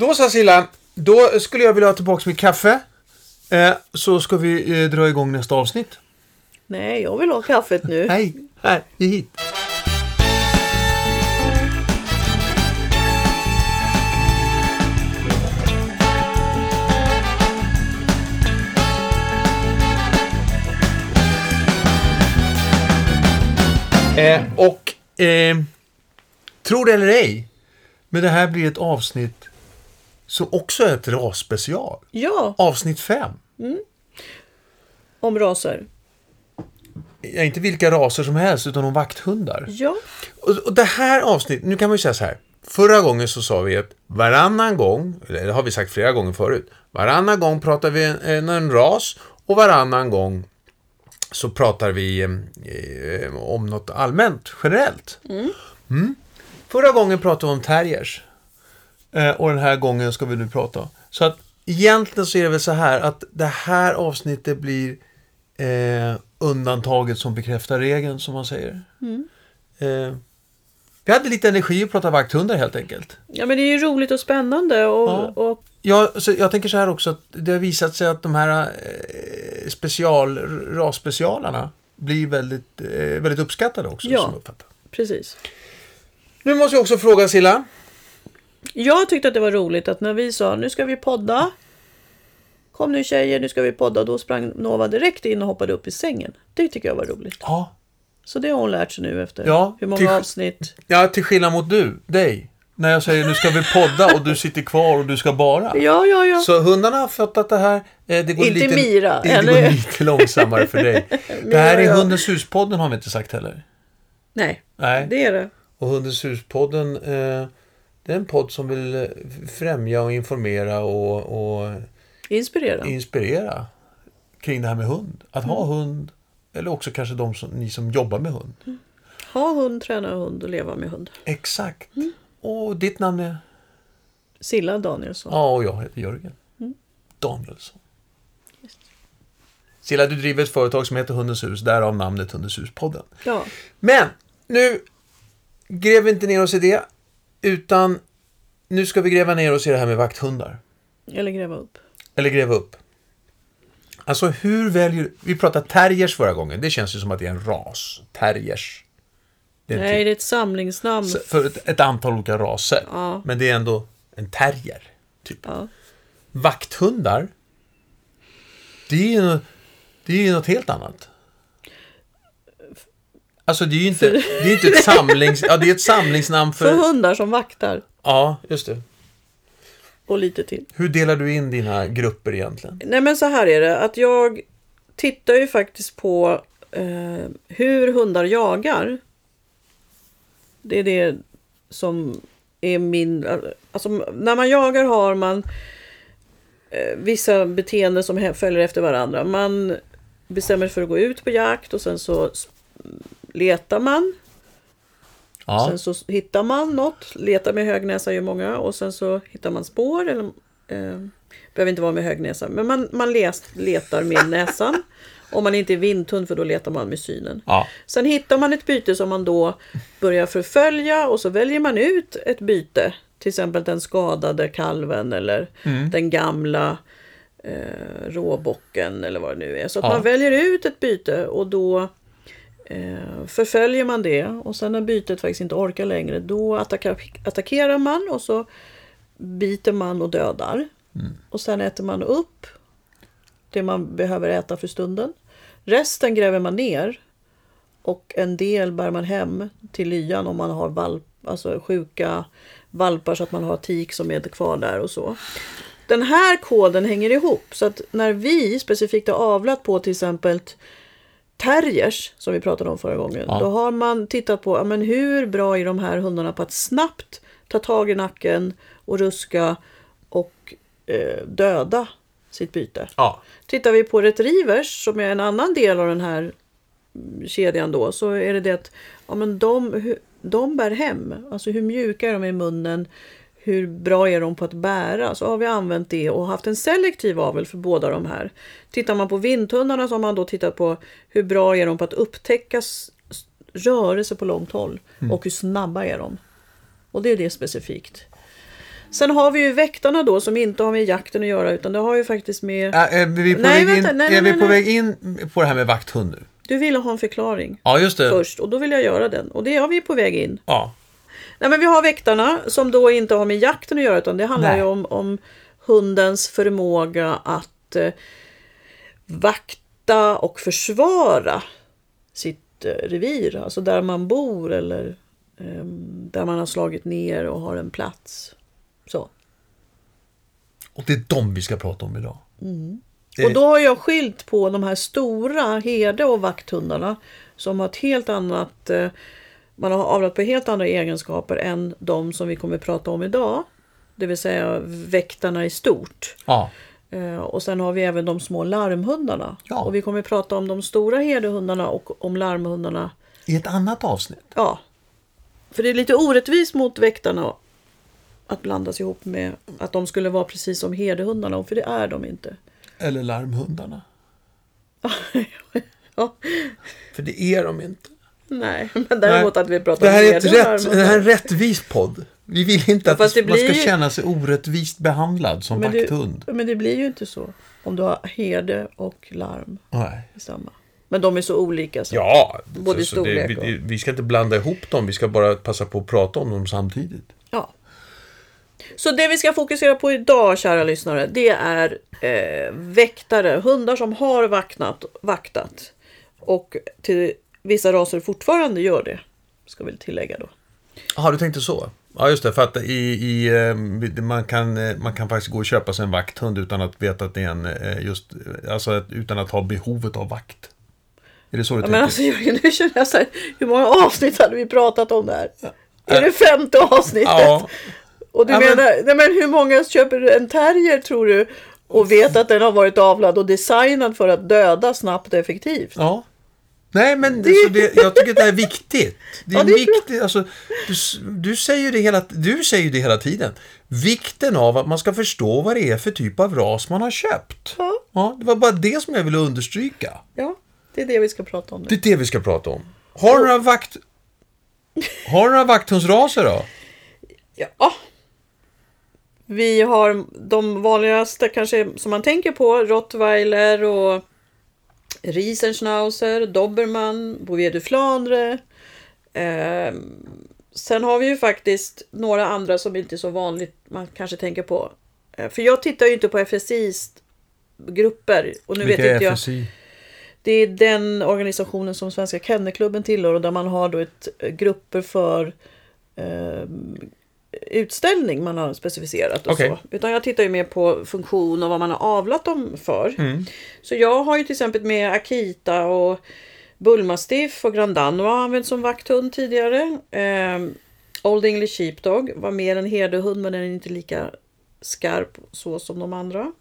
Då sa Silla, då skulle jag vilja ha tillbaka mitt kaffe. Eh, så ska vi eh, dra igång nästa avsnitt. Nej, jag vill ha kaffet nu. Nej, här, ge hit. Eh, och eh, tro det eller ej, men det här blir ett avsnitt som också är ett rasspecial. Ja, Avsnitt 5. om raser. Ja, inte vilka raser som helst, utan om vakthundar. Ja, Och, och det här avsnittet, nu kan man ju säga så här. Förra gången så sa vi att varannan gång, eller det har vi sagt flera gånger förut, varannan gång pratar vi en, en, ras och varannan gång så pratar vi eh, om något allmänt, generellt. Mm. Förra gången pratade vi om terriers. Eh, och den här gången ska vi nu prata. Så att egentligen så är det väl så här att det här avsnittet blir eh, undantaget som bekräftar regeln, som man säger. Eh, vi hade lite energi att prata vakthundar helt enkelt. ja men det är ju roligt och spännande och, Ja. och Jag, så jag tänker så här också att det har visat sig att de här eh, special, rasspecialarna blir väldigt, eh, väldigt uppskattade också. Ja. Precis. Nu måste jag också fråga Silla. Jag tyckte att det var roligt att när vi sa nu ska vi podda. Kom nu tjejer, nu ska vi podda. Då sprang Nova direkt in och hoppade upp i sängen. Det tycker jag var roligt. Ja. Så det har hon lärt sig nu efter Ja, hur många till- avsnitt. ja, till skillnad mot du, dig. När jag säger nu ska vi podda och du sitter kvar och du ska bara. Ja, ja, ja. Så hundarna har fattat det här. Eh, Det går Inte lite, Mira, det, det eller? går lite långsammare för dig. det Mira, här är ja. Hundens huspodden har vi inte sagt heller. Nej, Nej. det är det. Och Hundens huspodden, eh, det är en podd som vill eh, främja och informera och, och Inspirera. inspirera kring det här med hund. Att ha Mm. hund, eller också kanske de som, ni som jobbar med hund. Ha hund, träna hund och leva med hund. Exakt. Mm. Och ditt namn är? Silla Danielsson. Ja, och jag heter Jörgen. Mm. Danielsson. Silla, du driver ett företag som heter Hundens hus, därav namnet Hundens hus-podden. Ja. Men, nu gräver vi inte ner oss i det, utan nu ska vi gräva ner oss i det här med vakthundar. Eller gräva upp. Eller gräva upp. Alltså hur väljer Vi pratade terriers förra gången. Det känns ju som att det är en ras. Terriers. Det är Nej, typ- det är ett samlingsnamn. för ett, ett antal olika raser. Ja. Men det är ändå en terrier. Typ. Ja. Vakthundar. Det är ju något helt annat. Alltså det är ju inte, det är inte ett samlings... Ja, det är ett samlingsnamn För för... hundar som vaktar. Ja, just det. Och lite till. Hur delar du in dina grupper egentligen? Nej men så här är det. Att jag tittar ju faktiskt på eh, hur hundar jagar. Det är det som är min... Alltså när man jagar har man eh, vissa beteenden som följer efter varandra. Man bestämmer sig för att gå ut på jakt och sen så letar man. Ja, Sen så hittar man något. Letar med högnäsa gör många. Och sen så hittar man spår. Eller, eh, behöver inte vara med högnäsa. Men man, man les, letar med näsan. Om man inte är vindhund för då letar man med synen. ja, Sen hittar man ett byte som man då börjar förfölja. Och så väljer man ut ett byte. Till exempel den skadade kalven eller den gamla eh, råbocken eller vad det nu är. Så att Ja. man väljer ut ett byte och då förföljer man det. Och sen när bytet faktiskt inte orkar längre då attackerar man och så biter man och dödar. Och sen äter man upp det man behöver äta för stunden. Resten gräver man ner. Och en del bär man hem till lyan om man har valp, alltså sjuka valpar så att man har tik som är kvar där och så. Den här koden hänger ihop så att när vi specifikt har avlat på till exempel terriers som vi pratade om förra gången. Ja. Då har man tittat på ja, men hur bra är de här hundarna på att snabbt ta tag i nacken och ruska och eh, döda sitt byte. ja. Tittar vi på retrievers som är en annan del av den här mm, kedjan då så är det det att ja, men de, de bär hem. Alltså hur mjuka är de i munnen? Hur bra är de på att bära? Så har vi använt det och haft en selektiv avel för båda de här. Tittar man på vindhundarna så har man då tittat på hur bra är de på att upptäcka rörelse på långt håll och hur snabba är de. Och det är det specifikt. Sen har vi ju väktarna då som inte har med jakten att göra utan det har ju faktiskt med... Äh, är vi på, Nej, väg, in, vänta, nej, är nej, vi på nej. väg in på det här med vakthund nu? Du ville ha en förklaring Ja, just det. först och då vill jag göra den. Och det är vi på väg in. Ja. Nej men vi har väktarna som då inte har med jakten att göra utan det handlar Nej. ju om, om hundens förmåga att eh, vakta och försvara sitt eh, revir. Alltså där man bor eller eh, där man har slagit ner och har en plats. Så. Och det är dem vi ska prata om idag. Och då har jag skilt på de här stora herde och vakthundarna som har ett helt annat eh, man har avlat på helt andra egenskaper än de som vi kommer att prata om idag. Det vill säga väktarna i stort. Ja. Eh, Och sen har vi även de små larmhundarna. Ja. Och vi kommer att prata om de stora herdehundarna och om larmhundarna. I ett annat avsnitt. Ja. För det är lite orättvist mot väktarna att blandas ihop med att de skulle vara precis som herdehundarna. För det är de inte. Eller larmhundarna. Ja. För det är de inte. Nej, men däremot Nej. att vi pratar Det här om är, ett rätt, det här är en rättvis podd. Vi vill inte att man ska ju- känna sig orättvist behandlad som men, vakthund. det, men det blir ju inte så. Om du har herde och larm Nej. samma. Men de är så olika. Så. Ja, Både så, så det, storlek vi, vi ska inte blanda ihop dem. Vi ska bara passa på att prata om dem samtidigt. Ja. Så det vi ska fokusera på idag, kära lyssnare, det är eh, väktare. Hundar som har vaknat, vaktat. Och till vissa raser fortfarande gör det. Ska vi tillägga då. Jaha, du tänkte så? Ja, just det. För att i, i, eh, man, kan, eh, man kan faktiskt gå och köpa sig en vakthund utan att veta att det är en eh, just... Alltså att- utan att ha behovet av vakt. Är det så du Ja, tänker? men alltså, Jörgen, nu känner jag så här, hur många avsnitt hade vi pratat om det här? Är det femte avsnittet? ja, Och du Ja, men- menar, nej men hur många köper en terrier tror du? Och vet att den har varit avlad och designad för att döda snabbt och effektivt. ja. Nej, men det... det, jag tycker att det är viktigt. Det är Ja, det är viktigt. Alltså, du, du, säger det hela, du säger ju det hela tiden. Vikten av att man ska förstå vad det är för typ av ras man har köpt. Ja. Ja, det var bara det som jag ville understryka. Ja, det är det vi ska prata om nu. Det är det vi ska prata om. Har du några vakt... Har du några vakthundsraser då? Ja. Vi har de vanligaste kanske som man tänker på. Rottweiler och Riesenschnauzer, Dobermann, Bouvier du Flandre. Eh, sen har vi ju faktiskt några andra som inte är så vanligt man kanske tänker på. Eh, för jag tittar ju inte på FSIs grupper. Och nu vet Vilka inte är jag. FSI? Det är den organisationen som Svenska Kennelklubben tillhör och där man har då ett eh, grupper för eh, utställning man har specificerat och Okej. så. Utan jag tittar ju mer på funktion och vad man har avlat dem för. Mm. Så jag har ju till exempel med Akita och Bullmastiff och Grand Dano har använts som vakthund tidigare. Eh, Old English Sheepdog var mer en herdehund men den är inte lika skarp så som de andra.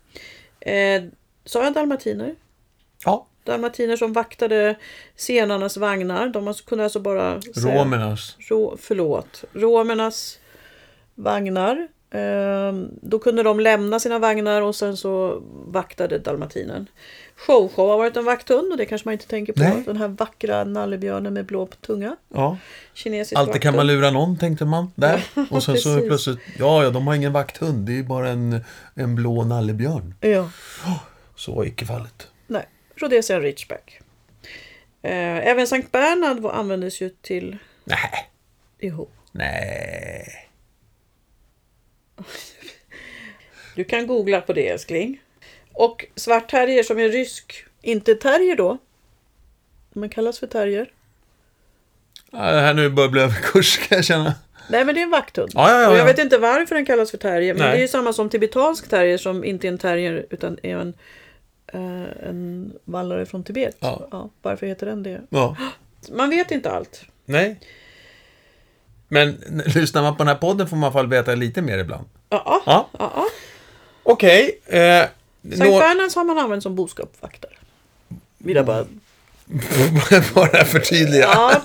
Eh, Sa jag dalmatiner? Ja, Dalmatiner som vaktade senarnas vagnar. De kunde alltså bara... romernas. Rå, förlåt. Romernas vagnar. Ehm, då kunde de lämna sina vagnar och sen så vaktade dalmatinen. Show-show har varit en vakthund och det kanske man inte tänker på. Nej. Den här vackra nallebjörnen med blå tunga. Ja. Kinesisk Alltid kan man vakthund. lura någon, tänkte man. Där. Och sen så plötsligt, ja, ja, de har ingen vakthund. Det är bara en, en blå nallebjörn. Ja, Så var icke fallet. nej. Rhodesian Ridgeback. Eh, även Sankt Bernhard användes ju till... Nej. Jo. Nej. Du kan googla på det älskling. Och svartterrier som är rysk, inte terrier då. Men kallas för terrier. Ja, Det här nu börjar bli överkurs, kan jag känna. Nej men det är en vakthund. Ja, ja, ja, Och jag ja. vet inte varför den kallas för terrier. Men Nej. det är ju samma som tibetansk terrier som inte är en terrier utan är en, eh, en vallare från Tibet. Ja. varför heter den det? Ja. Man vet inte allt. Nej. Men lyssnar man på den här podden får man i alla fall veta lite mer ibland. Ja, ja. Ja. ja. Okej. Eh, Sankt nå- Bernhards har man använt som boskapsvaktare. Vill jag bara... bara förtydliga. Ja,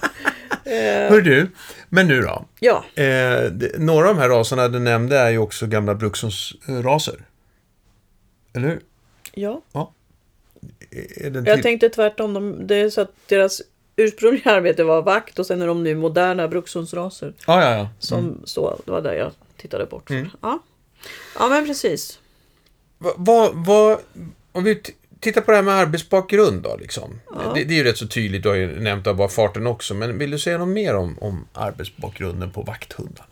Hör du, men nu då. ja. Eh, det, några av de här raserna du nämnde är ju också gamla Brukshundsraser. Eller hur? ja. Är den Jag till- tänkte tvärtom. De, det är så att deras ursprungliga arbete var vakt och sen är de nu moderna brukshundsraser. Ja, ja, ja. Som Mm. så, det var där jag tittade bort. från. Ja. Ja, men precis. Vad, vad, vad, om vi tittar på det här med arbetsbakgrund då, liksom. Det, det är ju rätt så tydligt, du har ju nämnt av bara farten också, men vill du säga något mer om, om arbetsbakgrunden på vakthundarna?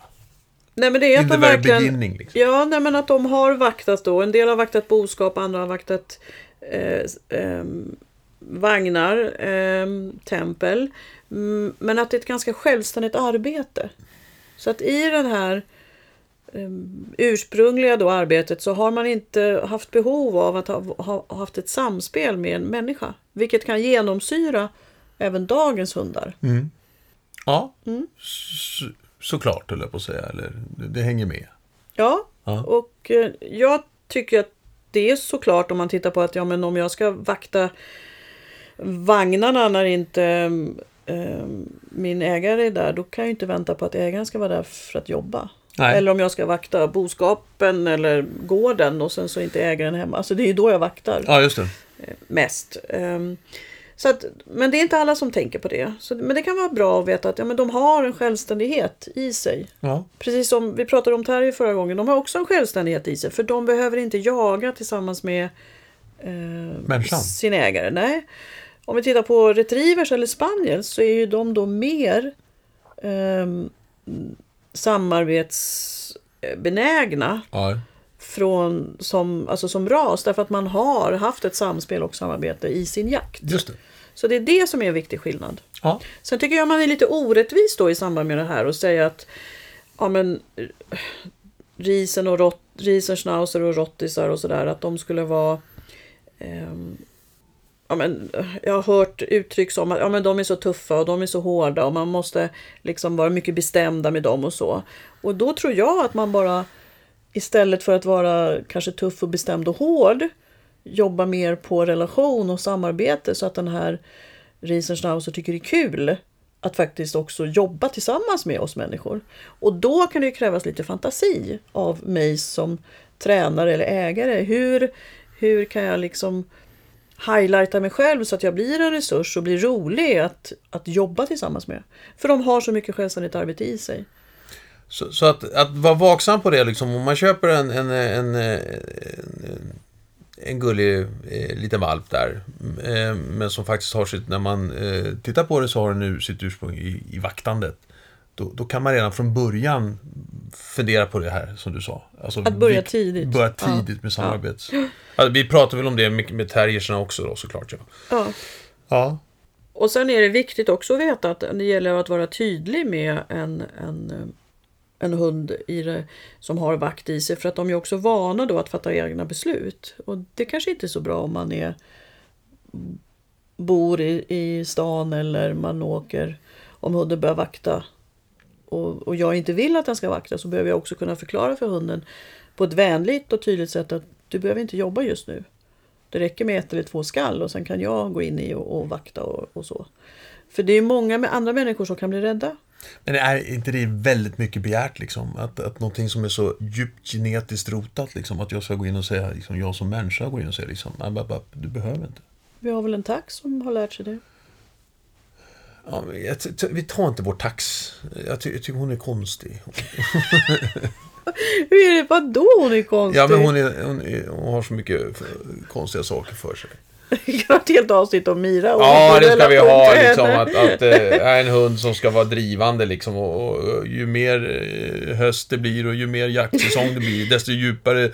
Nej, men det är att de verkligen... liksom. Ja, nej, men att de har vaktat då. En del har vaktat boskap, andra har vaktat eh, ehm, vagnar, ehm, tempel. Mm, men att det är ett ganska självständigt arbete. Så att i den här ehm, ursprungliga då arbetet så har man inte haft behov av att ha, ha haft ett samspel med en människa. Vilket kan genomsyra även dagens hundar. Ja, Mm. så, såklart, höll jag på att säga. Eller, det, det hänger med. Ja, Ja. och eh, jag tycker att det är såklart om man tittar på att ja, men om jag ska vakta vagnarna när inte eh, min ägare är där, då kan jag inte vänta på att ägaren ska vara där för att jobba. Nej. Eller om jag ska vakta boskapen eller gården och sen så är inte ägaren hemma. Alltså det är ju då jag vaktar Ja, just det. mest. Ehm, Så att, men det är inte alla som tänker på det. Så, men det kan vara bra att veta att ja, men de har en självständighet i sig. Ja, Precis som vi pratade om Terry förra gången. De har också en självständighet i sig. För de behöver inte jaga tillsammans med eh, sin ägare. Nej. Om vi tittar på retrievers eller spaniels så är ju de då mer eh, samarbetsbenägna ja. från, som, alltså som ras. Därför att man har haft ett samspel och samarbete i sin jakt. just det. Så det är det som är en viktig skillnad. Ja. Sen tycker jag man är lite orättvis då i samband med det här och säga att ja men eh, risen och rot, riesenschnauzer och rottisar och sådär att de skulle vara ehm, ja, men, jag har hört uttryck som att ja, men de är så tuffa och de är så hårda och man måste liksom vara mycket bestämda med dem och så. Och då tror jag att man bara istället för att vara kanske tuff och bestämd och hård jobba mer på relation och samarbete så att den här Riesenschnauzer tycker det är kul att faktiskt också jobba tillsammans med oss människor. Och då kan det ju krävas lite fantasi av mig som tränare eller ägare. Hur, hur kan jag liksom highlighta mig själv så att jag blir en resurs och blir rolig att, att jobba tillsammans med. För de har så mycket självständigt arbete i sig. Så, så att, att vara vaksam på det, liksom, om man köper en, en, en, en, en gullig eh, liten valp där, eh, men som faktiskt har sitt, när man eh, tittar på det så har den nu sitt ursprung i, i vaktandet. Då, då kan man redan från början fundera på det här som du sa. Alltså, Att börja vi- tidigt. Börja Ja. tidigt med samarbets... Ja, vi pratar väl om det med, med terrierserna också då såklart. Ja. Ja. ja. Och sen är det viktigt också att veta att det gäller att vara tydlig med en, en, en hund i det, som har vakt i sig. För att de är också vana då att fatta egna beslut. Och det kanske inte är så bra om man är, bor i, i stan eller man åker om hunden börjar vakta. Och, och jag inte vill att den ska vakta så behöver jag också kunna förklara för hunden på ett vänligt och tydligt sätt att du behöver inte jobba just nu. Det räcker med ett eller två skall och sen kan jag gå in i och, och vakta och, och så. För det är många med andra människor som kan bli rädda. Men är inte det väldigt mycket begärt liksom? Att, att någonting som är så djupt genetiskt rotat liksom, att jag ska gå in och säga, liksom, jag som människa går in och säger liksom, "Ah, bap, bap, du behöver inte. Vi har väl en tax som har lärt sig det. Ja, vi tar inte vår tax. Jag, ty, jag tycker hon är konstig. Hur är det? Vadå hon är konstig? Ja, men hon, är, hon, är, hon har så mycket konstiga saker för sig. Ett helt avsnitt om Mira. och Ja, det ska vi ha. Liksom, att, att är en hund som ska vara drivande. Liksom, och, och ju mer eh, höst det blir och ju mer jaktsäsong det blir, desto djupare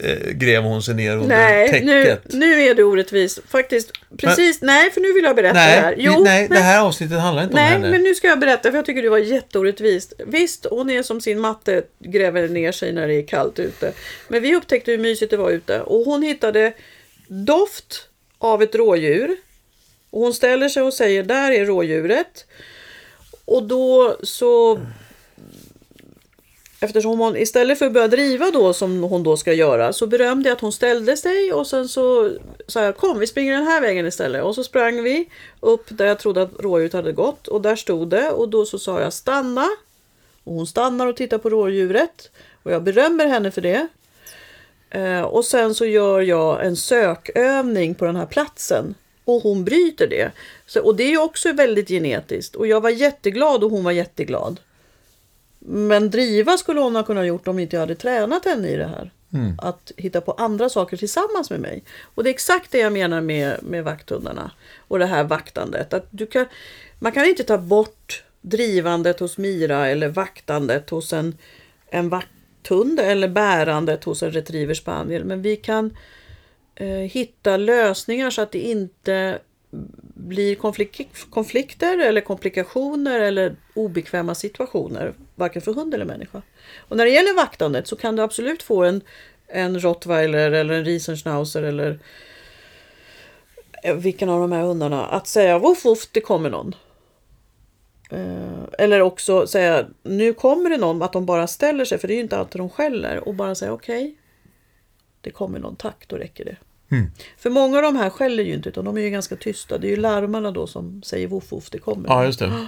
eh, gräver hon sig ner under Nej, nu, täcket. nu är det orättvist. Faktiskt, precis. nej, för nu vill jag berätta det här. Nej, vi, nej, det men- här avsnittet handlar inte om Nej, henne. men nu ska jag berätta för jag tycker det var jätteorättvist. Visst, hon är som sin matte, gräver ner sig när det är kallt ute. Men vi upptäckte hur mysigt det var ute och hon hittade doft av ett rådjur. Och hon ställer sig och säger, där är rådjuret. Och då så... Eftersom hon istället för att börja driva då som hon då ska göra så berömde jag att hon ställde sig och sen så sa jag kom vi springer den här vägen istället och så sprang vi upp där jag trodde att rådjuret hade gått och där stod det och då så sa jag stanna och hon stannar och tittar på rådjuret och jag berömmer henne för det. Eh, och sen så gör jag en sökövning på den här platsen och hon bryter det. Så, och det är också väldigt genetiskt och jag var jätteglad och hon var jätteglad. Men driva skulle hon ha kunnat gjort om inte jag hade tränat henne i det här. Att hitta på andra saker tillsammans med mig. Och det är exakt det jag menar med, med vakthundarna. Och det här vaktandet. Att du kan, man kan inte ta bort drivandet hos Mira eller vaktandet hos en, en vakthund eller bärandet hos en retriever spaniel. Men vi kan eh, hitta lösningar så att det inte blir konflik- konflikter eller komplikationer eller obekväma situationer, varken för hund eller människa. Och när det gäller vaktandet så kan du absolut få en, en rottweiler eller en riesenschnauzer eller eh, vilken av de här hundarna att säga voff voff, det kommer någon. Eh, Eller också säga nu kommer det någon, att de bara ställer sig, för det är ju inte alltid de skäller, och bara säga okej, det kommer någon, tack, då räcker det. Mm. För många av de här skäller ju inte, utan de är ju ganska tysta. Det är ju larmarna då som säger voff voff, det kommer. Ja, just det.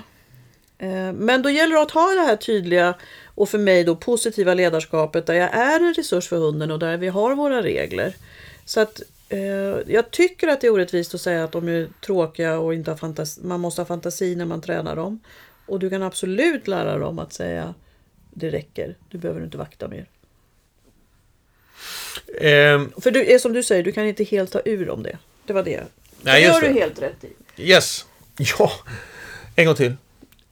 Eh, Men då gäller det att ha det här tydliga och för mig då positiva ledarskapet där jag är en resurs för hunden och där vi har våra regler. Så att jag tycker att det är orättvist att säga att de är tråkiga och inte har fantasi, man måste ha fantasi när man tränar dem. Och du kan absolut lära dem att säga det räcker, du behöver inte vakta mer. Ehm, För du, är som du säger, du kan inte helt ta ur dem det. Det var det. Nej, det har det. du helt rätt i. yes. Ja. En gång till.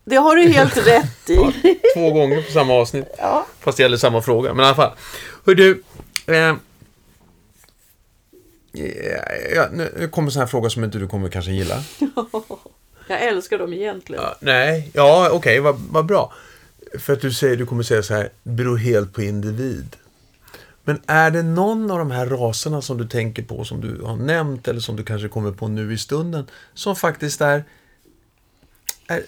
Det har du helt rätt i. Två gånger på samma avsnitt. Ja. Fast det gäller samma fråga. Men i alla fall. Hör du. Eh, ja, nu kommer sån här fråga som inte du kommer kanske gilla. Jag älskar dem egentligen. Ja, nej, ja okej, vad, vad bra. För att du säger, du kommer säga så här, det beror helt på individ. Men är det någon av de här raserna som du tänker på, som du har nämnt eller som du kanske kommer på nu i stunden, som faktiskt är, är,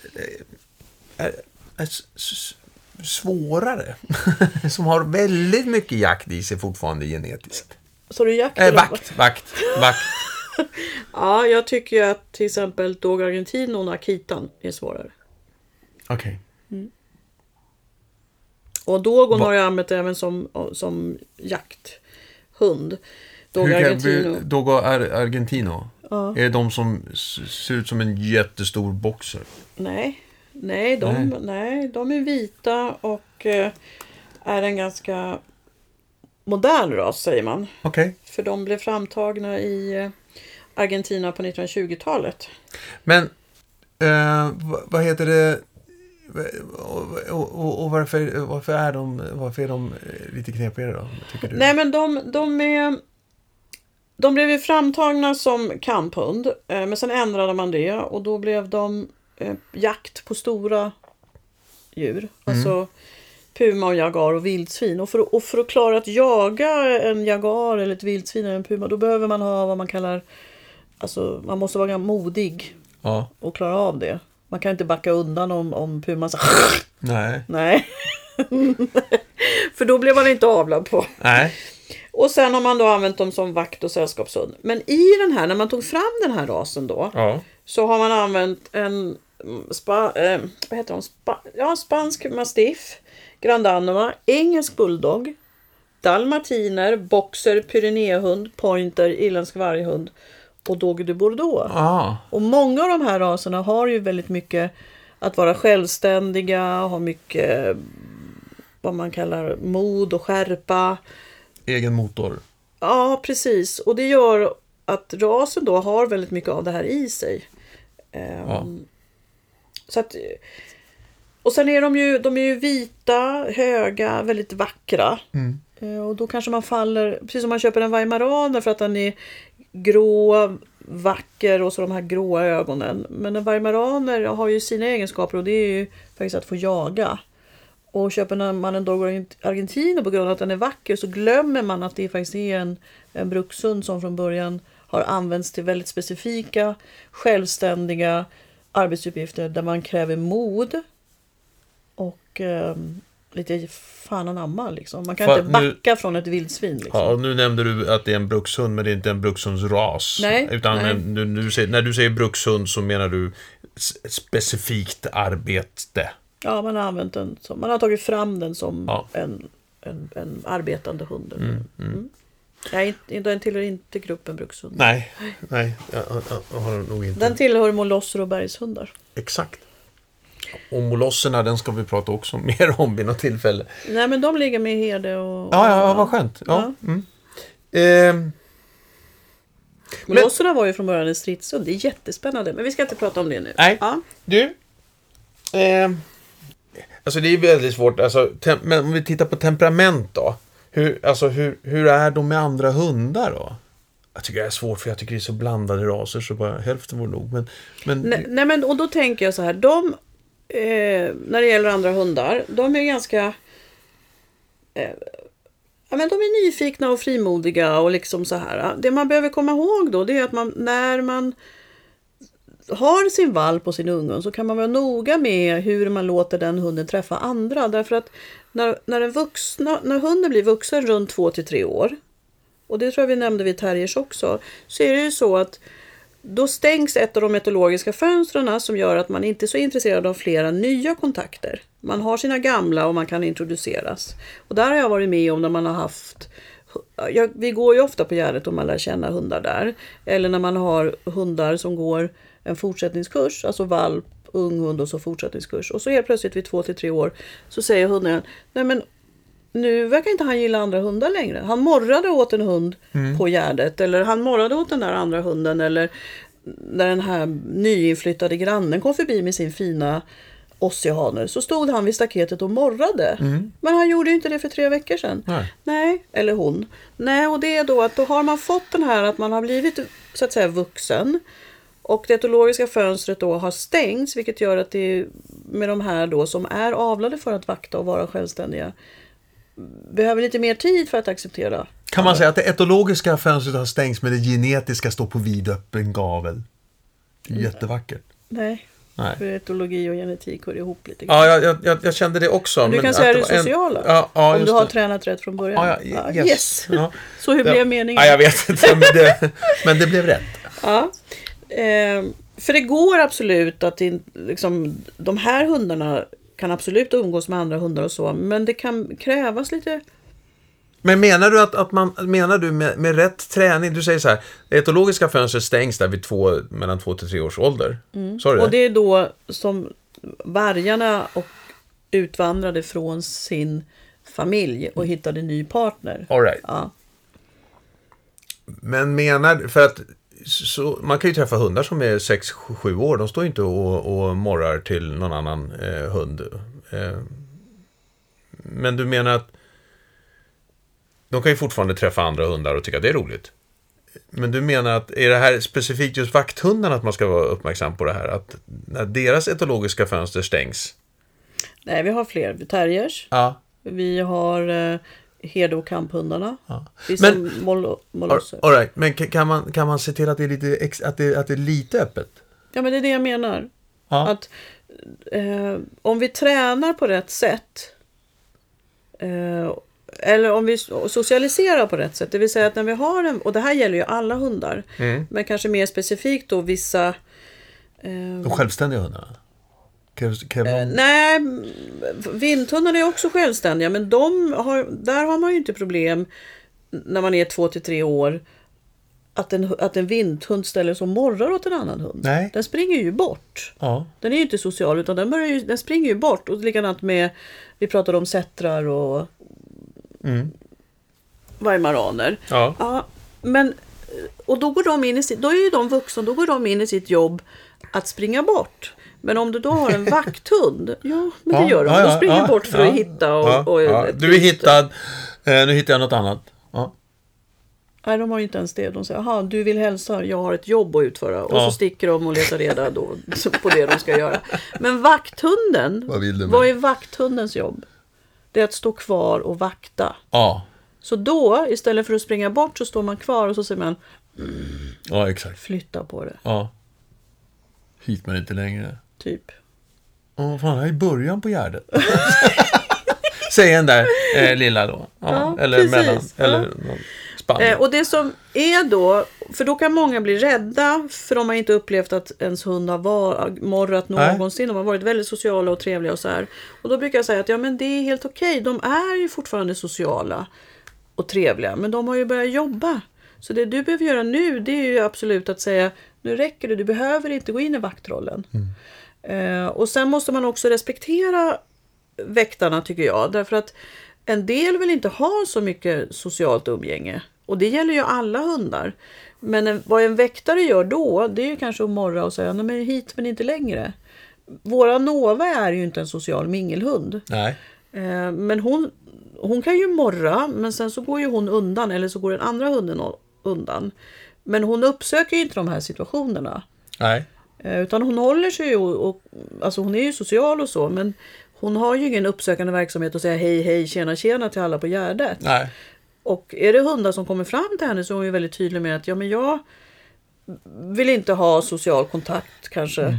är, är svårare? som har väldigt mycket jakt i sig fortfarande genetiskt. Så du jakt vad? vakt, vakt, vakt. Ja, jag tycker ju att till exempel Dog Argentino och Akitan är svårare. Okej. Och Dogon Va- har jag använt även som, som jakthund. Dog Hur kan Argentino. Dogo Ar- Argentino? Ja. Är det de som ser ut som en jättestor boxer? Nej, nej, de, Nej. nej. de är vita och eh, är en ganska modern ras säger man. Okej. För de blev framtagna i eh, Argentina på 1920-talet. Men, eh, vad, heter det? Och, och, och, varför, varför, är de, varför är de eh, lite knepigare då? Nej men de, de är... De blev ju framtagna som kamphund, eh, men sen ändrade man det och då blev de jakt på stora djur. Alltså puma och jagar och vildsvin. Och för, och för att klara att jaga en jagar eller ett vildsvin eller en puma, då behöver man ha vad man kallar... Alltså man måste vara modig Ja. och klara av det. Man kan inte backa undan om, om puman så Nej. Nej. för då blev man inte avlad på. Nej. Och sen har man då använt dem som vakt och sällskapshund. Men i den här, när man tog fram den här rasen då, Ja. så har man använt en spa, eh, vad heter de? Spa, ja, spansk mastiff, Grand Anoma, engelsk bulldog, dalmatiner, boxer, pyrenéhund, pointer, irländsk varghund och Dogue de Bordeaux. Ah. Och många av de här raserna har ju väldigt mycket att vara självständiga, ha mycket vad man kallar mod och skärpa. Egen motor. Ja, precis. Och det gör att rasen då har väldigt mycket av det här i sig. Ehm, Ja. Så att, och sen är de ju, de är ju vita, höga, väldigt vackra. Mm. Eh, Och då kanske man faller, precis som man köper en weimaraner för att den är grå, vacker och så de här gråa ögonen. Men en weimaraner har ju sina egenskaper och det är ju faktiskt att få jaga. Och köper man en Dogo Argentino på grund av att den är vacker så glömmer man att det faktiskt är en, en brukshund som från början har använts till väldigt specifika, självständiga arbetsuppgifter där man kräver mod och ehm, lite fan anamma liksom. Man kan Fa- inte nu- backa från ett vildsvin. Liksom. Ja, och nu nämnde du att det är en brukshund, men det är inte en brukshundsras. Nej, Utan nej. en- Du, du säger, när du säger brukshund så menar du s- specifikt arbete. Ja, man har använt den som, man har tagit fram den som Ja. en, en, en arbetande hund. eller- Mm, mm. Mm. Nej, inte- den tillhör inte gruppen brukshund. Nej, nej, jag, jag, jag har nog inte. Den tillhör molosser och bergshundar. Exakt. Och molosserna, den ska vi prata också mer om vid något tillfälle. Nej, men de ligger med herde och... Ja, ja, ja vad skönt. Ja. Mm. Eh, Molosserna var ju från början en stridshund. Det är jättespännande. Men vi ska inte prata om det nu. Nej. Ja. Du. Eh, alltså det är väldigt svårt. Alltså, men om vi tittar på temperament då. Hur, alltså, hur, hur är de med andra hundar då? Jag tycker det är svårt för jag tycker det är så blandade raser så bara hälften vore nog. Men, men Nej, nej, men och då tänker jag så här. De, eh, när det gäller andra hundar, de är ganska... Eh, ja, men de är nyfikna och frimodiga och liksom så här. Det man behöver komma ihåg då, det är att man när man har sin valp och sin unghund så kan man vara noga med hur man låter den hunden träffa andra. Därför att när, när, en vuxna, när hunden blir vuxen runt 2 till 3 år, och det tror jag vi nämnde vid terriers också, så är det ju så att då stängs ett av de etologiska fönstren som gör att man inte är så intresserad av flera nya kontakter. Man har sina gamla och man kan introduceras. Och där har jag varit med om när man har haft Ja, vi går ju ofta på Gärdet och man lär känna hundar där. Eller när man har hundar som går en fortsättningskurs, alltså valp, ung hund och så fortsättningskurs. Och så helt plötsligt vid två till tre år så säger hunden, nej men nu verkar inte han gilla andra hundar längre. Han morrade åt en hund på Gärdet eller han morrade åt den där andra hunden eller när den här nyinflyttade grannen kom förbi med sin fina ossihaner så stod han vid staketet och morrade. Men han gjorde ju inte det för tre veckor sedan. Nej. Nej, eller hon. Nej, och det är då att då har man fått den här att man har blivit så att säga vuxen. Och det etologiska fönstret då har stängts vilket gör att det med de här då som är avlade för att vakta och vara självständiga behöver lite mer tid för att acceptera. kan man säga att det etologiska fönstret har stängts men det genetiska står på vidöppen gavel? Det är jättevackert. Nej, Nej. för etologi och genetik hör ihop lite grann. Ja, jag, jag, jag, kände det också. du kan att säga det en- sociala. Ja, ja, om du har det. tränat rätt från början. Ja, ja, yes. yes. Så hur blev meningen? Ja, jag vet inte, men det, men det blev rätt. Ja. Eh, för det går absolut att in, liksom, de här hundarna kan absolut umgås med andra hundar och så, men det kan krävas lite... Men menar du att, att man, menar du med, med rätt träning, du säger så här, det etologiska fönstret stängs där vid två, mellan två till tre års ålder. Du Mm. Och det? det är då som vargarna och utvandrade från sin familj och hittade ny partner. All right. Ja. Men menar för att så, man kan ju träffa hundar som är 6-7 år, de står ju inte och, och morrar till någon annan eh, hund. Eh, men du menar att de kan ju fortfarande träffa andra hundar och tycka att det är roligt. Men du menar att, är det här specifikt just vakthundarna att man ska vara uppmärksam på det här? Att när deras etologiska fönster stängs? Nej, vi har fler. Terriers. Ja. Vi har eh, herde och kamphundarna. Ja. Men- mol- molosser. All right. Men kan- man, kan man se till att det är lite, att det, att det är lite öppet? Ja, men det är det jag menar. Ja. Att eh, om vi tränar på rätt sätt eh, eller om vi socialiserar på rätt sätt, det vill säga att när vi har en, och det här gäller ju alla hundar, Mm. men kanske mer specifikt då vissa eh, De självständiga hundarna? Krävs, krävs de- Nej, vinthundarna är också självständiga men de har, där har man ju inte problem när man är två till tre år att en, att en vinthund ställer sig och morrar åt en annan hund. Nej. Den springer ju bort. Ja. Den är ju inte social utan den, börjar ju, den springer ju bort. Och likadant med, vi pratade om sättrar och Mm. weimaraner. Ja. Ja, men och då går de in i sitt, då är ju de vuxna, då går de in i sitt jobb att springa bort. Men om du då har en vakthund, ja men det gör de. de springer bort för att hitta och... ja, och ja. Du är hittad, eh, nu hittar jag något annat. Ja. Nej, de har ju inte ens det. De säger, jaha, du vill hälsa, jag har ett jobb att utföra. Och Ja. så sticker de och letar reda då, på det de ska göra. Men vakthunden, Vad vad är vakthundens jobb? Det är att stå kvar och vakta. Ja. Så då, istället för att springa bort, så står man kvar och så säger man ja, exakt. flytta på det. Ja. Hit men inte längre. Typ. Åh, fan, det här är början på Gärdet. Säg en där eh, lilla då. Ja, Ja, eller precis. mellan. Ja. Eller någon spann. Eh, och det som är då, för då kan många bli rädda för de har inte upplevt att ens hund har var, morrat Nej. någonsin. De har varit väldigt sociala och trevliga och så här. Och då brukar jag säga att ja men det är helt okej. De är ju fortfarande sociala och trevliga. Men de har ju börjat jobba. Så det du behöver göra nu det är ju absolut att säga nu räcker det, du behöver inte gå in i vaktrollen. Eh, och sen måste man också respektera väktarna tycker jag. Därför att en del vill inte ha så mycket socialt umgänge. Och det gäller ju alla hundar. Men en, vad en väktare gör då, det är ju kanske att morra och säga nej men hit men inte längre. Våra Nova är ju inte en social mingelhund. Nej. Eh, men hon, hon kan ju morra, men sen så går ju hon undan eller så går den andra hunden undan. Men hon uppsöker ju inte de här situationerna. Nej. Eh, Utan hon håller sig ju och, och alltså hon är ju social och så men hon har ju ingen uppsökande verksamhet att säga hej hej tjena tjena till alla på Gärdet. Nej. Och är det hundar som kommer fram till henne så är hon ju väldigt tydlig med att ja men jag vill inte ha social kontakt kanske.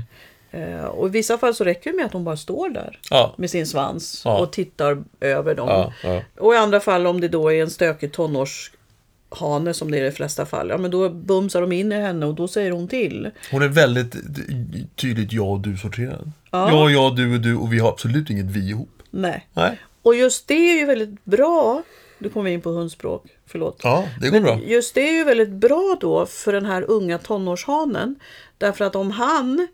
Eh, och i vissa fall så räcker det med att hon bara står där Ja. med sin svans Ja. och tittar över dem. Ja. Och i andra fall om det då är en stökig tonårshane som det är i de flesta fall. Ja men då bumsar de in i henne och då säger hon till. Hon är väldigt tydligt jag och du sorterad. Ja. Jag, du och du och vi har absolut inget vi ihop. Nej. Nej. Och just det är ju väldigt bra. Nu kommer vi in på hundspråk, förlåt. Ja, det går bra. Just det är ju väldigt bra då för den här unga tonårshanen. Därför att om han...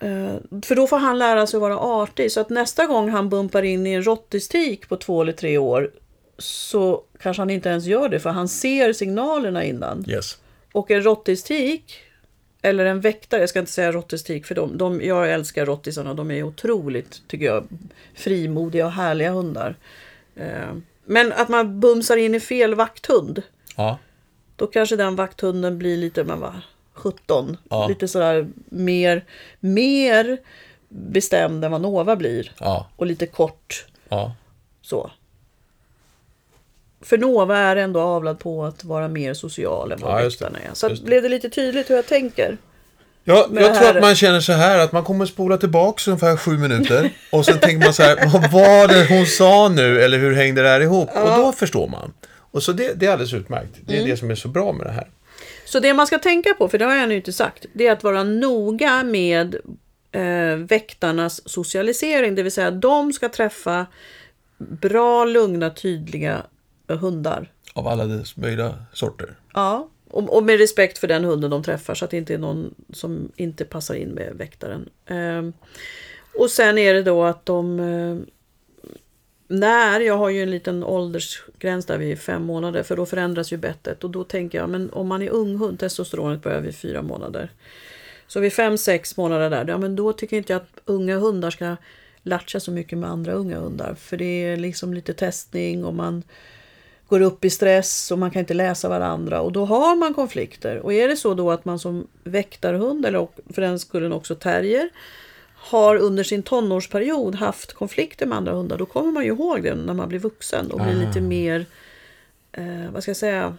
eh, För då får han lära sig att vara artig. Så att nästa gång han bumpar in i en råttistik på två eller tre år så kanske han inte ens gör det för han ser signalerna innan. Yes. Och en råttistik eller en väktare, jag ska inte säga råttistik för de, de, jag älskar råttisarna, de är otroligt, tycker jag, frimodiga och härliga hundar. Eh, men att man bumsar in i fel vakthund, Ja. då kanske den vakthunden blir lite, men vad, 17, Ja. lite sådär mer, mer bestämd än vad Nova blir. Ja. Och lite kort Ja. så. För Nova är ändå avlad på att vara mer social än vad Ja, väktarna är. Så blev det lite tydligt hur jag tänker? Ja, jag det tror att man känner så här att man kommer spola tillbaka ungefär sju minuter och sen tänker man så här, vad var det hon sa nu eller hur hängde det här ihop? Och då förstår man. Och så det, det är alldeles utmärkt. Det är Mm. det som är så bra med det här. Så det man ska tänka på, för det har jag ännu inte sagt, det är att vara noga med eh, väktarnas socialisering. Det vill säga de ska träffa bra, lugna, tydliga hundar. Av alla dess möjliga sorter. Ja, och, och med respekt för den hunden de träffar så att det inte är någon som inte passar in med väktaren. Eh, och sen är det då att de... Eh, när, jag har ju en liten åldersgräns där vid fem månader för då förändras ju bettet och då tänker jag men om man är ung hund, testosteronet börjar vid fyra månader. Så vid fem, sex månader där, ja men då tycker inte jag att unga hundar ska latcha så mycket med andra unga hundar. För det är liksom lite testning och man går upp i stress och man kan inte läsa varandra och då har man konflikter. Och är det så då att man som väktarhund eller för den skullen också terrier har under sin tonårsperiod haft konflikter med andra hundar då kommer man ju ihåg det när man blir vuxen och blir lite mer, eh, vad ska jag säga,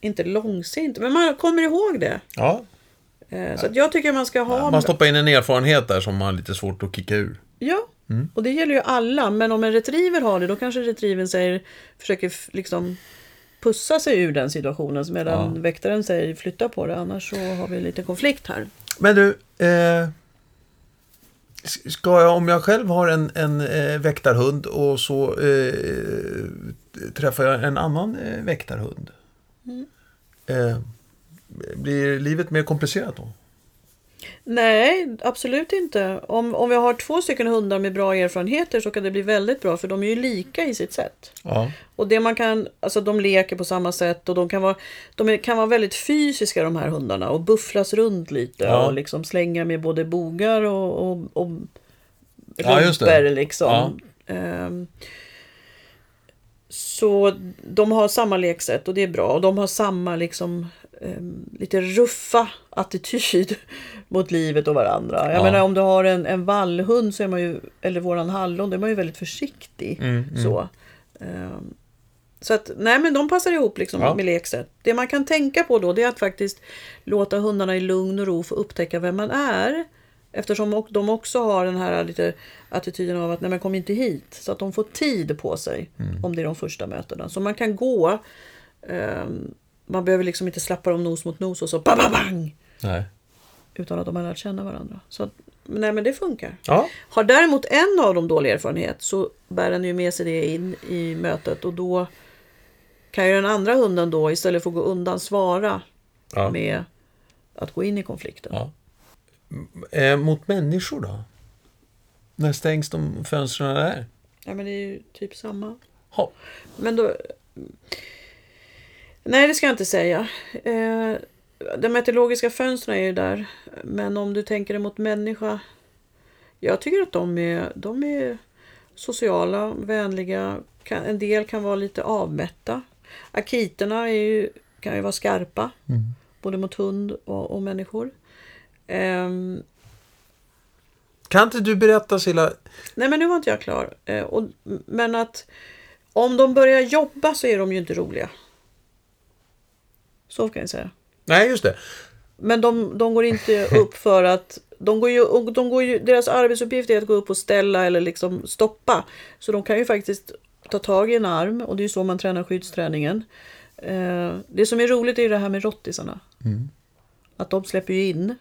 inte långsint, men man kommer ihåg det. Ja, Eh, så jag tycker man ska ha... man stoppar in en erfarenhet där som man har lite svårt att kicka ur. Ja, och det gäller ju alla. Men om en retriever har det, då kanske retrievern säger, försöker liksom pussa sig ur den situationen. Medan väktaren säger flytta på det, annars så har vi lite konflikt här. Men du, eh, ska jag, om jag själv har en, en eh, väktarhund och så eh, träffar jag en annan eh, väktarhund. Eh, blir livet mer komplicerat då? Nej, absolut inte. Om, om vi har två stycken hundar med bra erfarenheter så kan det bli väldigt bra, för de är ju lika i sitt sätt. Ja. Och det man kan, alltså de leker på samma sätt och de kan vara, de kan vara väldigt fysiska de här hundarna och bufflas runt lite Ja. och liksom slänga med både bogar och, och, och Ja, just det. rumpor liksom. Ehm, så de har samma leksätt och det är bra. Och de har samma liksom ehm, lite ruffa attityd mot livet och varandra. Jag Ja. menar om du har en, en vallhund så är man ju, eller våran hallon, då är man ju väldigt försiktig. Mm, mm. Så. Ehm, så att, nej men de passar ihop liksom Ja. med leksätt. Det man kan tänka på då det är att faktiskt låta hundarna i lugn och ro få upptäcka vem man är. Eftersom de också har den här lite attityden av att nej men kom inte hit. Så att de får tid på sig om det är de första mötena. Så man kan gå. ehm, man behöver liksom inte slappa dem nos mot nos och så bang, bang, bang. Nej. Utan att de har lärt känna varandra. Så att, nej men det funkar. Ja. Har däremot en av dem dålig erfarenhet så bär den ju med sig det in i mötet och då kan ju den andra hunden då istället för att gå undan svara Ja. med att gå in i konflikten. ja. Eh, mot människor då? När stängs de fönstren där? Ja, men det är ju typ samma. Ha. Men då... Nej, det ska jag inte säga. Eh, de meteorologiska fönstren är ju där. Men om du tänker dig mot människa. Jag tycker att de är, de är sociala, vänliga. Kan, en del kan vara lite avmätta. Akiterna är ju, kan ju vara skarpa. Både mot hund och, och människor. Ehm, Kan inte du berätta Silla? Nej, men nu var inte jag klar. Eh, och, men att om de börjar jobba så är de ju inte roliga. Så kan jag säga. Nej, just det. Men de, de går inte upp för att... De går ju, de går ju, deras arbetsuppgift är att gå upp och ställa eller liksom stoppa. Så de kan ju faktiskt ta tag i en arm och det är så man tränar skyddsträningen. Eh, det som är roligt är ju det här med rottisarna. Att de släpper ju in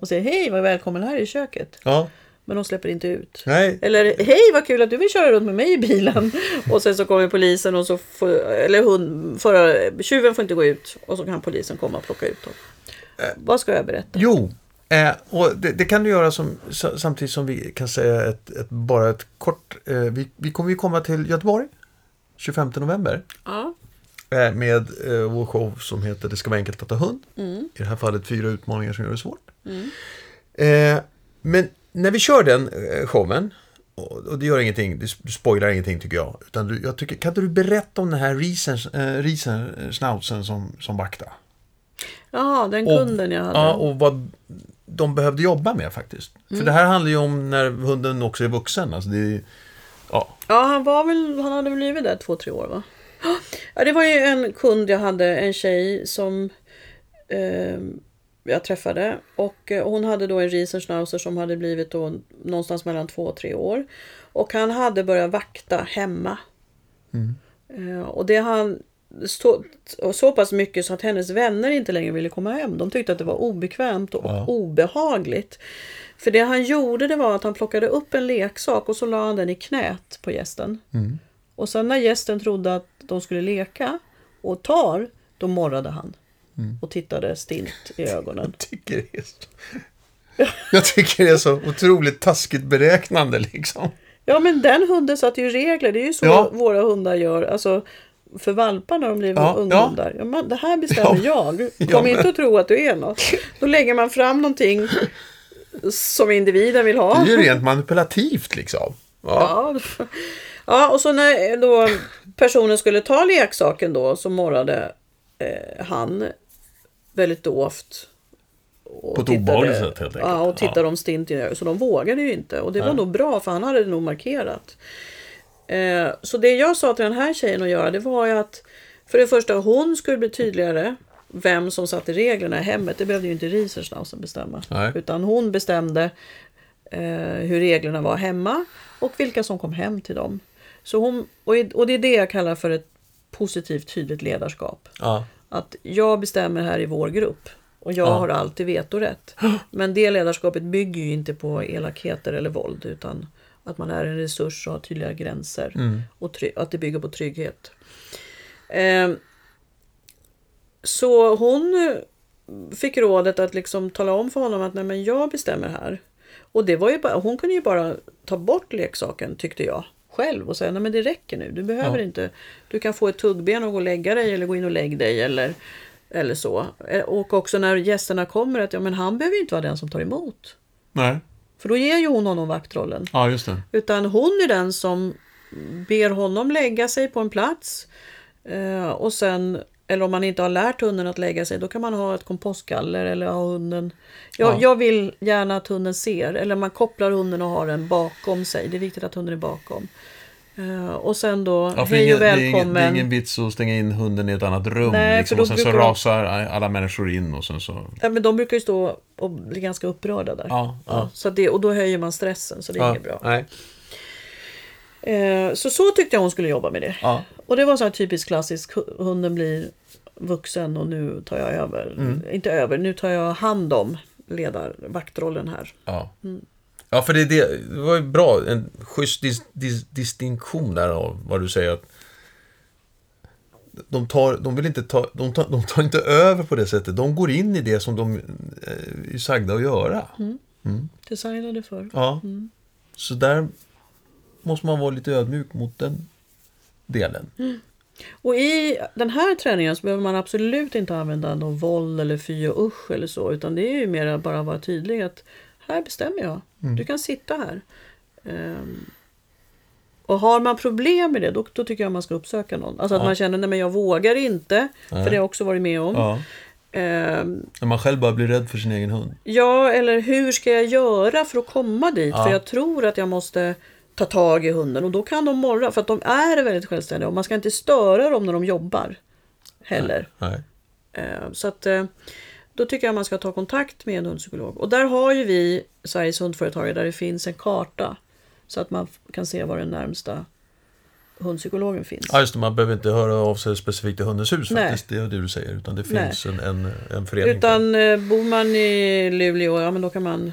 och säger hej vad välkommen här i köket. Ja. Men de släpper inte ut. Nej. Eller hej vad kul att du vill köra runt med mig i bilen. Och sen så kommer polisen och så får, eller hund, förra, tjuven får inte gå ut. Och så kan polisen komma och plocka ut dem. vad ska jag berätta? Jo, eh, och det, det kan du göra som, sa- samtidigt som vi kan säga ett, ett, bara ett kort... Eh, vi, vi kommer ju komma till Göteborg 25 november Ja. eh, med eh, vår show som heter Det ska vara enkelt att ta hund. I det här fallet fyra utmaningar som gör det svårt. Eh, men när vi kör den eh, showen, och, och det gör ingenting, det du spoilar ingenting tycker jag. Utan du, jag tycker, kan inte du berätta om den här risen, eh, eh, schnauzen som, som vakta? Jaha, den Och- kunden jag hade. Ja, och vad de behövde jobba med faktiskt. För det här handlar ju om när hunden också är vuxen. Alltså det ja, Ja, han var väl, han hade väl blivit där två, tre år va? Ja, det var ju en kund jag hade, en tjej som eh, jag träffade. Och eh, hon hade då en riesenschnauzer som hade blivit då någonstans mellan två och tre år. Och han hade börjat vakta hemma. Eh, och det han så, så pass mycket så att hennes vänner inte längre ville komma hem. De tyckte att det var obekvämt och Ja. obehagligt. För det han gjorde det var att han plockade upp en leksak och så la han den i knät på gästen. Och sen när gästen trodde att de skulle leka och tar, då morrade han. Och tittade stint i ögonen. tycker det är så, jag tycker det är så otroligt taskigt beräknande liksom. Ja men den hunden satte ju regler, det är ju så Ja. våra hundar gör. Alltså för valpar när de blir Ja, unghundar. Ja. man, det här bestämmer jag. Kom Ja, men- inte att tro att du är något. Då lägger man fram någonting som individen vill ha. Det är ju rent manipulativt liksom. Ja. Ja. ja, och så när då personen skulle ta leksaken då så morrade eh, han väldigt dovt. På ett tittade- obehagligt sätt, helt enkelt. Ja, och tittade Ja. dem stint i. Så de vågade ju inte. Och det var Nej. nog bra för han hade nog markerat. Eh, så det jag sa till den här tjejen att göra det var ju att för det första hon skulle bli tydligare vem som satte reglerna i hemmet. Det behövde ju inte Riesenschnauzen bestämma. Nej. Utan hon bestämde eh, hur reglerna var hemma och vilka som kom hem till dem. Så hon, och, och det är det jag kallar för ett positivt tydligt ledarskap. Ja. Att jag bestämmer här i vår grupp och jag Ja. har alltid vetorätt. Men det ledarskapet bygger ju inte på elakheter eller våld utan att man är en resurs och har tydliga gränser. Och try- att det bygger på trygghet. Eh, så hon eh, fick rådet att liksom tala om för honom att Nej, men jag bestämmer här. Och det var ju bara, hon kunde ju bara ta bort leksaken tyckte jag själv och säga nej men det räcker nu. Du behöver Ja. inte. Du kan få ett tuggben och gå och lägga dig eller gå in och lägg dig eller, eller så. Eh, Och också när gästerna kommer att ja men han behöver ju inte vara den som tar emot. Nej. För då ger ju hon honom vaktrollen. Ja, just det. Utan hon är den som ber honom lägga sig på en plats. Eh, och sen, eller om man inte har lärt hunden att lägga sig, då kan man ha ett kompostgaller eller ha hunden. Jag, Ja. jag vill gärna att hunden ser, eller man kopplar hunden och har den bakom sig. Det är viktigt att hunden är bakom. Eh, och sen då, Ja, hej och det, är ingen, välkommen. det är ingen vits att stänga in hunden i ett annat rum. Nej, liksom, och sen så de- rasar alla människor in och sen så... Ja, men de brukar ju stå och bli ganska upprörda där. Ja, ja. så det, och då höjer man stressen, så det är Ja, inget bra. Nej. Eh, så så tyckte jag hon skulle jobba med det. Ja. Och det var så här typiskt klassiskt. Hunden blir vuxen och nu tar jag över. Mm. Inte över, nu tar jag hand om ledar, vaktrollen här. Ja. Ja, för det, det, det var ju bra. En schysst dis, dis, distinktion där av vad du säger. att de, tar, de, vill inte ta, de, tar, de tar inte över på det sättet. De går in i det som de eh, är sagda att göra. Designade för. Ja. Så där måste man vara lite ödmjuk mot den delen. Och i den här träningen så behöver man absolut inte använda någon våld eller fy och usch eller så. Utan det är ju mer att bara vara tydlig att här bestämmer jag. Du kan sitta här. Ehm, och har man problem med det, då, då tycker jag man ska uppsöka någon. Alltså att Ja. man känner, nej men jag vågar inte. För det har jag också varit med om. Ja. Ehm, När man själv bara blir rädd för sin egen hund. Ja, eller hur ska jag göra för att komma dit? Ja. För jag tror att jag måste ta tag i hunden och då kan de morra för att de är väldigt självständiga och man ska inte störa dem när de jobbar heller. Nej. Eh, Så att eh, då tycker jag man ska ta kontakt med en hundpsykolog. Och där har ju vi Sveriges hundföretagare där det finns en karta så att man kan se var den närmsta hundpsykologen finns. Ja, just det. Man behöver inte höra av sig specifikt till Hundens hus Nej. faktiskt. Det är det du säger. Utan det Nej. finns en, en, en förening. för- Utan eh, bor man i Luleå, ja men då kan man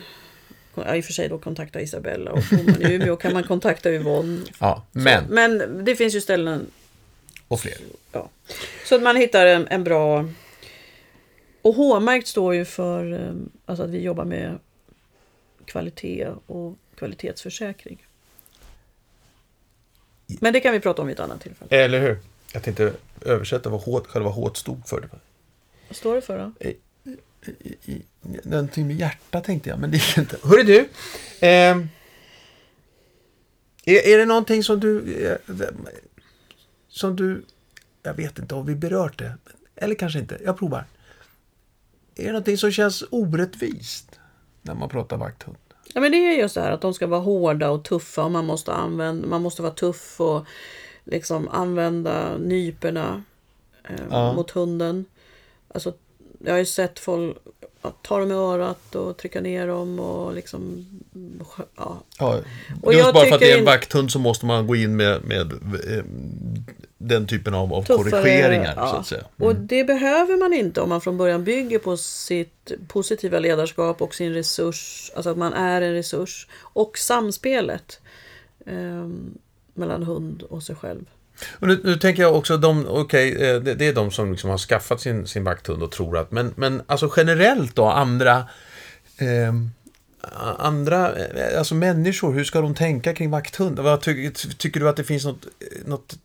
ja, i och för sig då kontakta Isabella och bor man i Umeå kan man kontakta Yvonne. Ja, Så, men. men det finns ju ställen Och fler. ja. så att man hittar en, en bra... Och H-märkt står ju för eh, alltså att vi jobbar med kvalitet och kvalitetsförsäkring. Men det kan vi prata om vid ett annat tillfälle. Eller hur? Jag tänkte översätta vad H, själva H stod för. Vad står det för då? I, i, någonting med hjärta tänkte jag, men det är inte. Hörru du. ehm, är, är det någonting som du... eh, Som du... Jag vet inte om vi berört det. Eller kanske inte. Jag provar. Är det någonting som känns orättvist när man pratar vakthund? Ja, men det är just det här att de ska vara hårda och tuffa och man måste, använda, man måste vara tuff och liksom använda nyporna eh, Ja. mot hunden. Alltså, jag har ju sett folk ta dem i örat och trycka ner dem och liksom... Ja. Ja, Och just jag bara för att det är en vakthund så måste man gå in med, med eh, den typen av, av Tuffare, korrigeringar. ja. Så att säga. Och det behöver man inte om man från början bygger på sitt positiva ledarskap och sin resurs, alltså att man är en resurs. Och samspelet eh, mellan hund och sig själv. Och nu, nu tänker jag också, de, okay, eh, det, det är de som liksom har skaffat sin, sin vakthund och tror att, men, men alltså generellt då, andra, eh, andra, eh, alltså människor, hur ska de tänka kring vakthund? Vad ty, tycker du att det finns något, eh, något,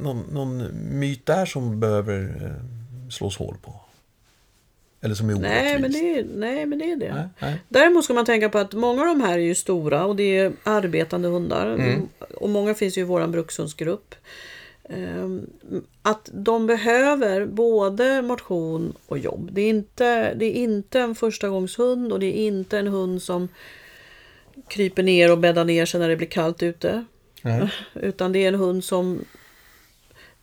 någon, någon myt där som behöver slås hål på? Eller som är orättvis? Nej men, det är, nej, men det är det. Nej, nej. Däremot ska man tänka på att många av de här är ju stora och det är arbetande hundar. Och många finns ju i vår brukshundsgrupp. Ehm, Att de behöver både motion och jobb. Det är inte, det är inte en förstagångshund och det är inte en hund som kryper ner och bäddar ner sig när det blir kallt ute. Nej. Utan det är en hund som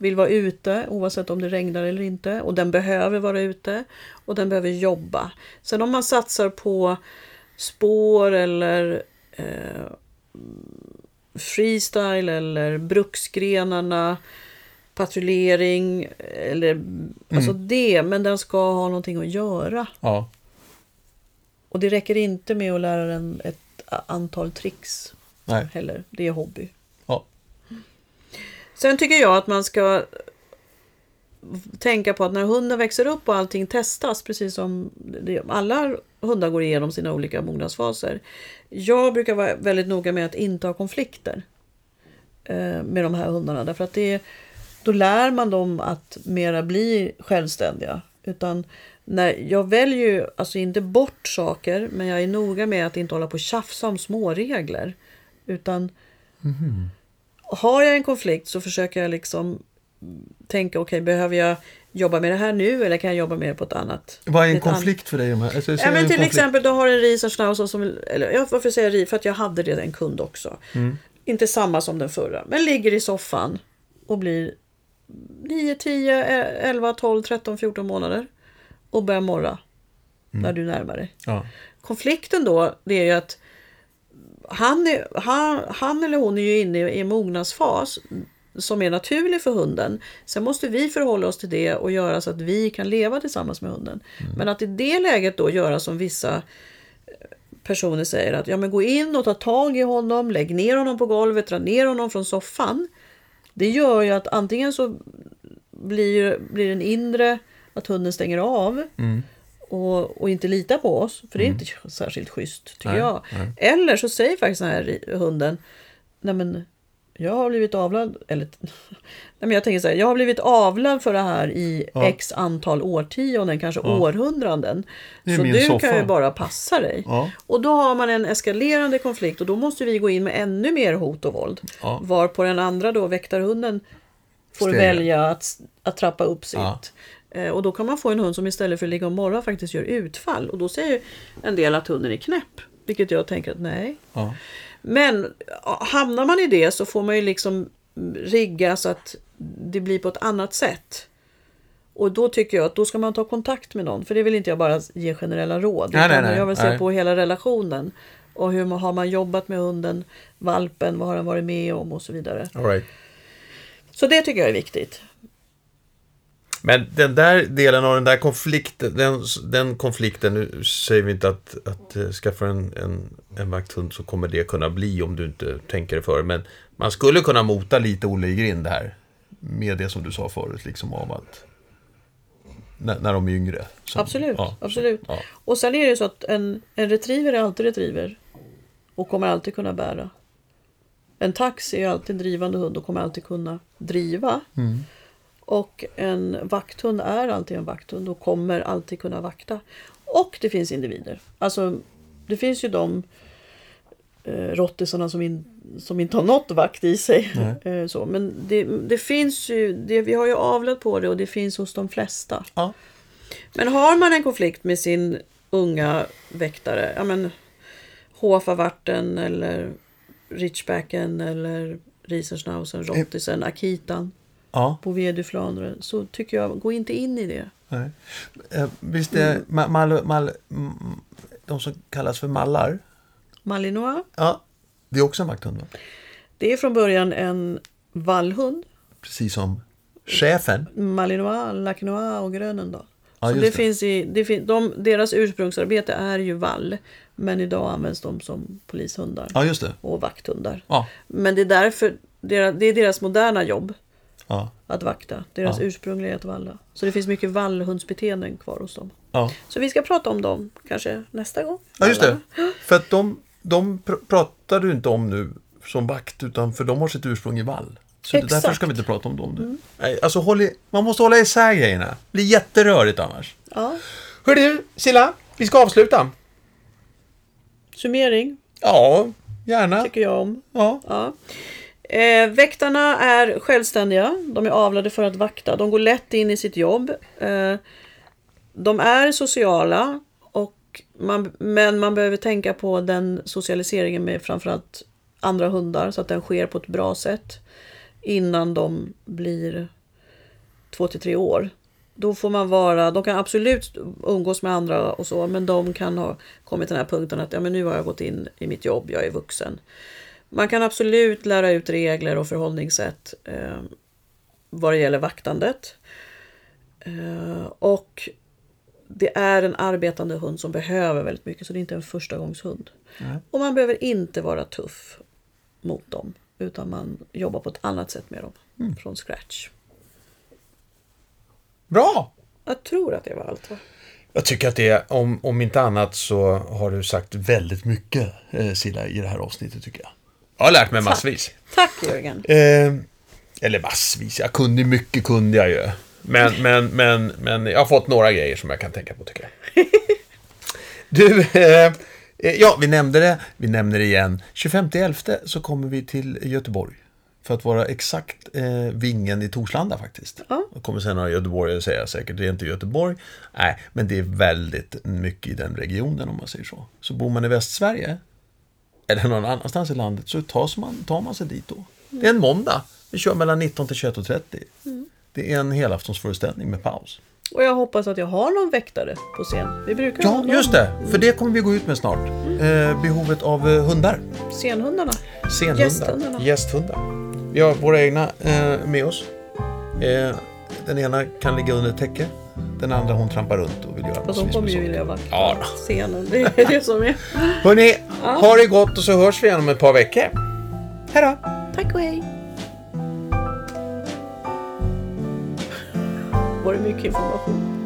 vill vara ute oavsett om det regnar eller inte. Och den behöver vara ute och den behöver jobba. Sen om man satsar på spår eller eh, freestyle eller bruksgrenarna, patrullering eller alltså det. Men den ska ha någonting att göra. Ja. Och det räcker inte med att lära den ett antal tricks Nej. heller. Det är hobby. Sen tycker jag att man ska tänka på att när hunden växer upp och allting testas, precis som alla hundar går igenom sina olika mognadsfaser. Jag brukar vara väldigt noga med att inte ha konflikter eh, med de här hundarna. Därför att det, då lär man dem att mera bli självständiga. Utan när, jag väljer ju alltså inte bort saker, men jag är noga med att inte hålla på och tjafsa om småregler. Utan mm -hmm har jag en konflikt så försöker jag liksom tänka, okej, behöver jag jobba med det här nu eller kan jag jobba med det på ett annat? Vad är en konflikt för dig? Alltså, Ja, men till konflikt. exempel, du har en riesenschnauzer som, eller ja, varför säger jag? För att jag hade det en kund också. Mm. Inte samma som den förra, men ligger i soffan och blir 9, 10, 11, 12, 13, 14 månader och börjar morra när du närmar dig. Ja. Konflikten då, det är ju att han, är, han, han eller hon är ju inne i en mognadsfas som är naturlig för hunden. Sen måste vi förhålla oss till det och göra så att vi kan leva tillsammans med hunden. Men att i det läget då göra som vissa eh, personer säger att ja men gå in och ta tag i honom, lägg ner honom på golvet, dra ner honom från soffan. Det gör ju att antingen så blir, blir den inre att hunden stänger av och, och inte litar på oss, för det är inte särskilt schysst tycker Nej, jag. Eller så säger faktiskt den här hunden, nej men jag har blivit avlad, eller nej men jag tänker så här, jag har blivit avlad för det här i Ja. x antal årtionden, kanske århundraden. Det är Så du soffa. kan ju bara passa dig. Ja. Och då har man en eskalerande konflikt och då måste vi gå in med ännu mer hot och våld. Ja. Varpå den andra då, väktarhunden, får Stegar. välja att, att trappa upp sitt. Eh, Och då kan man få en hund som istället för att ligga och morra faktiskt gör utfall. Och då säger en del att hunden är knäpp. Vilket jag tänker att nej. Ja. Men hamnar man i det så får man ju liksom rigga så att det blir på ett annat sätt. Och då tycker jag att då ska man ta kontakt med någon. För det vill inte jag bara ge generella råd. Nej, nej, utan nej, jag vill se nej. på hela relationen. Och hur man, har man jobbat med hunden, valpen, vad har den varit med om och så vidare. All right. Så det tycker jag är viktigt. Men den där delen av den där konflikten, den, den konflikten, nu säger vi inte att, att eh, skaffa en, en, en vakthund så kommer det kunna bli om du inte tänker det för. Men man skulle kunna mota lite Olle i grind här. Med det som du sa förut, liksom av att... När, när de är yngre. Så- Absolut, ja, så- absolut. Ja. Och sen är det så att en, en retriever är alltid retriever. Och kommer alltid kunna bära. En tax är alltid en drivande hund och kommer alltid kunna driva. Mm. Och en vakthund är alltid en vakthund och kommer alltid kunna vakta. Och det finns individer. Alltså, det finns ju de eh, rottisarna som, in, som inte har något vakt i sig. Eh, så. Men det, det finns ju, det, vi har ju avlat på det och det finns hos de flesta. Ja. Men har man en konflikt med sin unga väktare, ja men Hofavarten eller Richbacken eller Riesenschnauzen, Rottisen, Akitan, Ja. Bouvier du Flandre, så tycker jag, gå inte in i det. Nej. Eh, Visst är ma- mal, mal, mm, de som kallas för mallar? Malinois, Ja. Det är också en vakthund va? det är från början en vallhund. Precis som chefen. Malinois, Lacnois och Grönendal. Ja, så det, det. finns i, det fin, de, deras ursprungsarbete är ju vall. Men idag används de som polishundar Ja, just det. och vakthundar. Ja. Men det är därför, det är deras moderna jobb Ja. att vakta. Deras Ja. ursprungliga valla. Så det finns mycket vallhundsbeteenden kvar hos dem. Ja. Så vi ska prata om dem kanske nästa gång. Ja, just det. För att de, de pr- pratar du inte om nu som vakt, utan för de har sitt ursprung i vall. Så det- därför Exakt. ska vi inte prata om dem nu. Nej, alltså, håll i, man måste hålla isär grejerna. Det blir jätterörigt annars. Ja. Hör du, Silla, vi ska avsluta. Summering Ja, gärna. tycker jag om. Ja. Ja. Eh, väktarna är självständiga. De är avlade för att vakta. De går lätt in i sitt jobb. Eh, de är sociala. Och man, men man behöver tänka på den socialiseringen med framförallt andra hundar. Så att den sker på ett bra sätt. Innan de blir två till tre år. Då får man vara, de kan absolut umgås med andra och så, men de kan ha kommit till den här punkten att ja, men nu har jag gått in i mitt jobb, jag är vuxen. Man kan absolut lära ut regler och förhållningssätt eh, vad det gäller vaktandet. Eh, och det är en arbetande hund som behöver väldigt mycket, så det är inte en förstagångshund. Nej. Och man behöver inte vara tuff mot dem, utan man jobbar på ett annat sätt med dem, från scratch. Bra! Jag tror att det var allt. Va? Jag tycker att det, är, om, om inte annat så har du sagt väldigt mycket, eh, Silla, i det här avsnittet tycker jag. Jag har lärt mig massvis. Tack Jörgen! Eh, eller massvis, jag kunde mycket kunde jag ju. Men, men, men, men jag har fått några grejer som jag kan tänka på tycker jag. Du, eh, eh, ja vi nämnde det, vi nämner det igen. 25.11 så kommer vi till Göteborg. För att vara exakt eh, vingen i Torslanda faktiskt. Ja. Jag kommer sen några göteborgare säga säkert, det är inte Göteborg. Nej, men det är väldigt mycket i den regionen om man säger så. Så bor man i Västsverige, eller någon annanstans i landet, så tar man, tar man sig dit då. Det är en måndag. Vi kör mellan 19 till 21.30. Det är en helaftonsföreställning med paus. Och jag hoppas att jag har någon väktare på scen. Vi brukar Ja, just det. För det kommer vi gå ut med snart. Eh, behovet av eh, hundar. Scenhundarna. Scenhundar. Gästhundarna. Gästhundar. Vi har våra egna eh, med oss. Eh, den ena kan ligga under täcke. Den andra hon trampar runt och vill göra de med kommer ju vilja vakta Ja. scenen. Det är det som är. Hörni, ha det gott och så hörs vi igen om ett par veckor. Hej då! Tack och hej! Var det mycket information?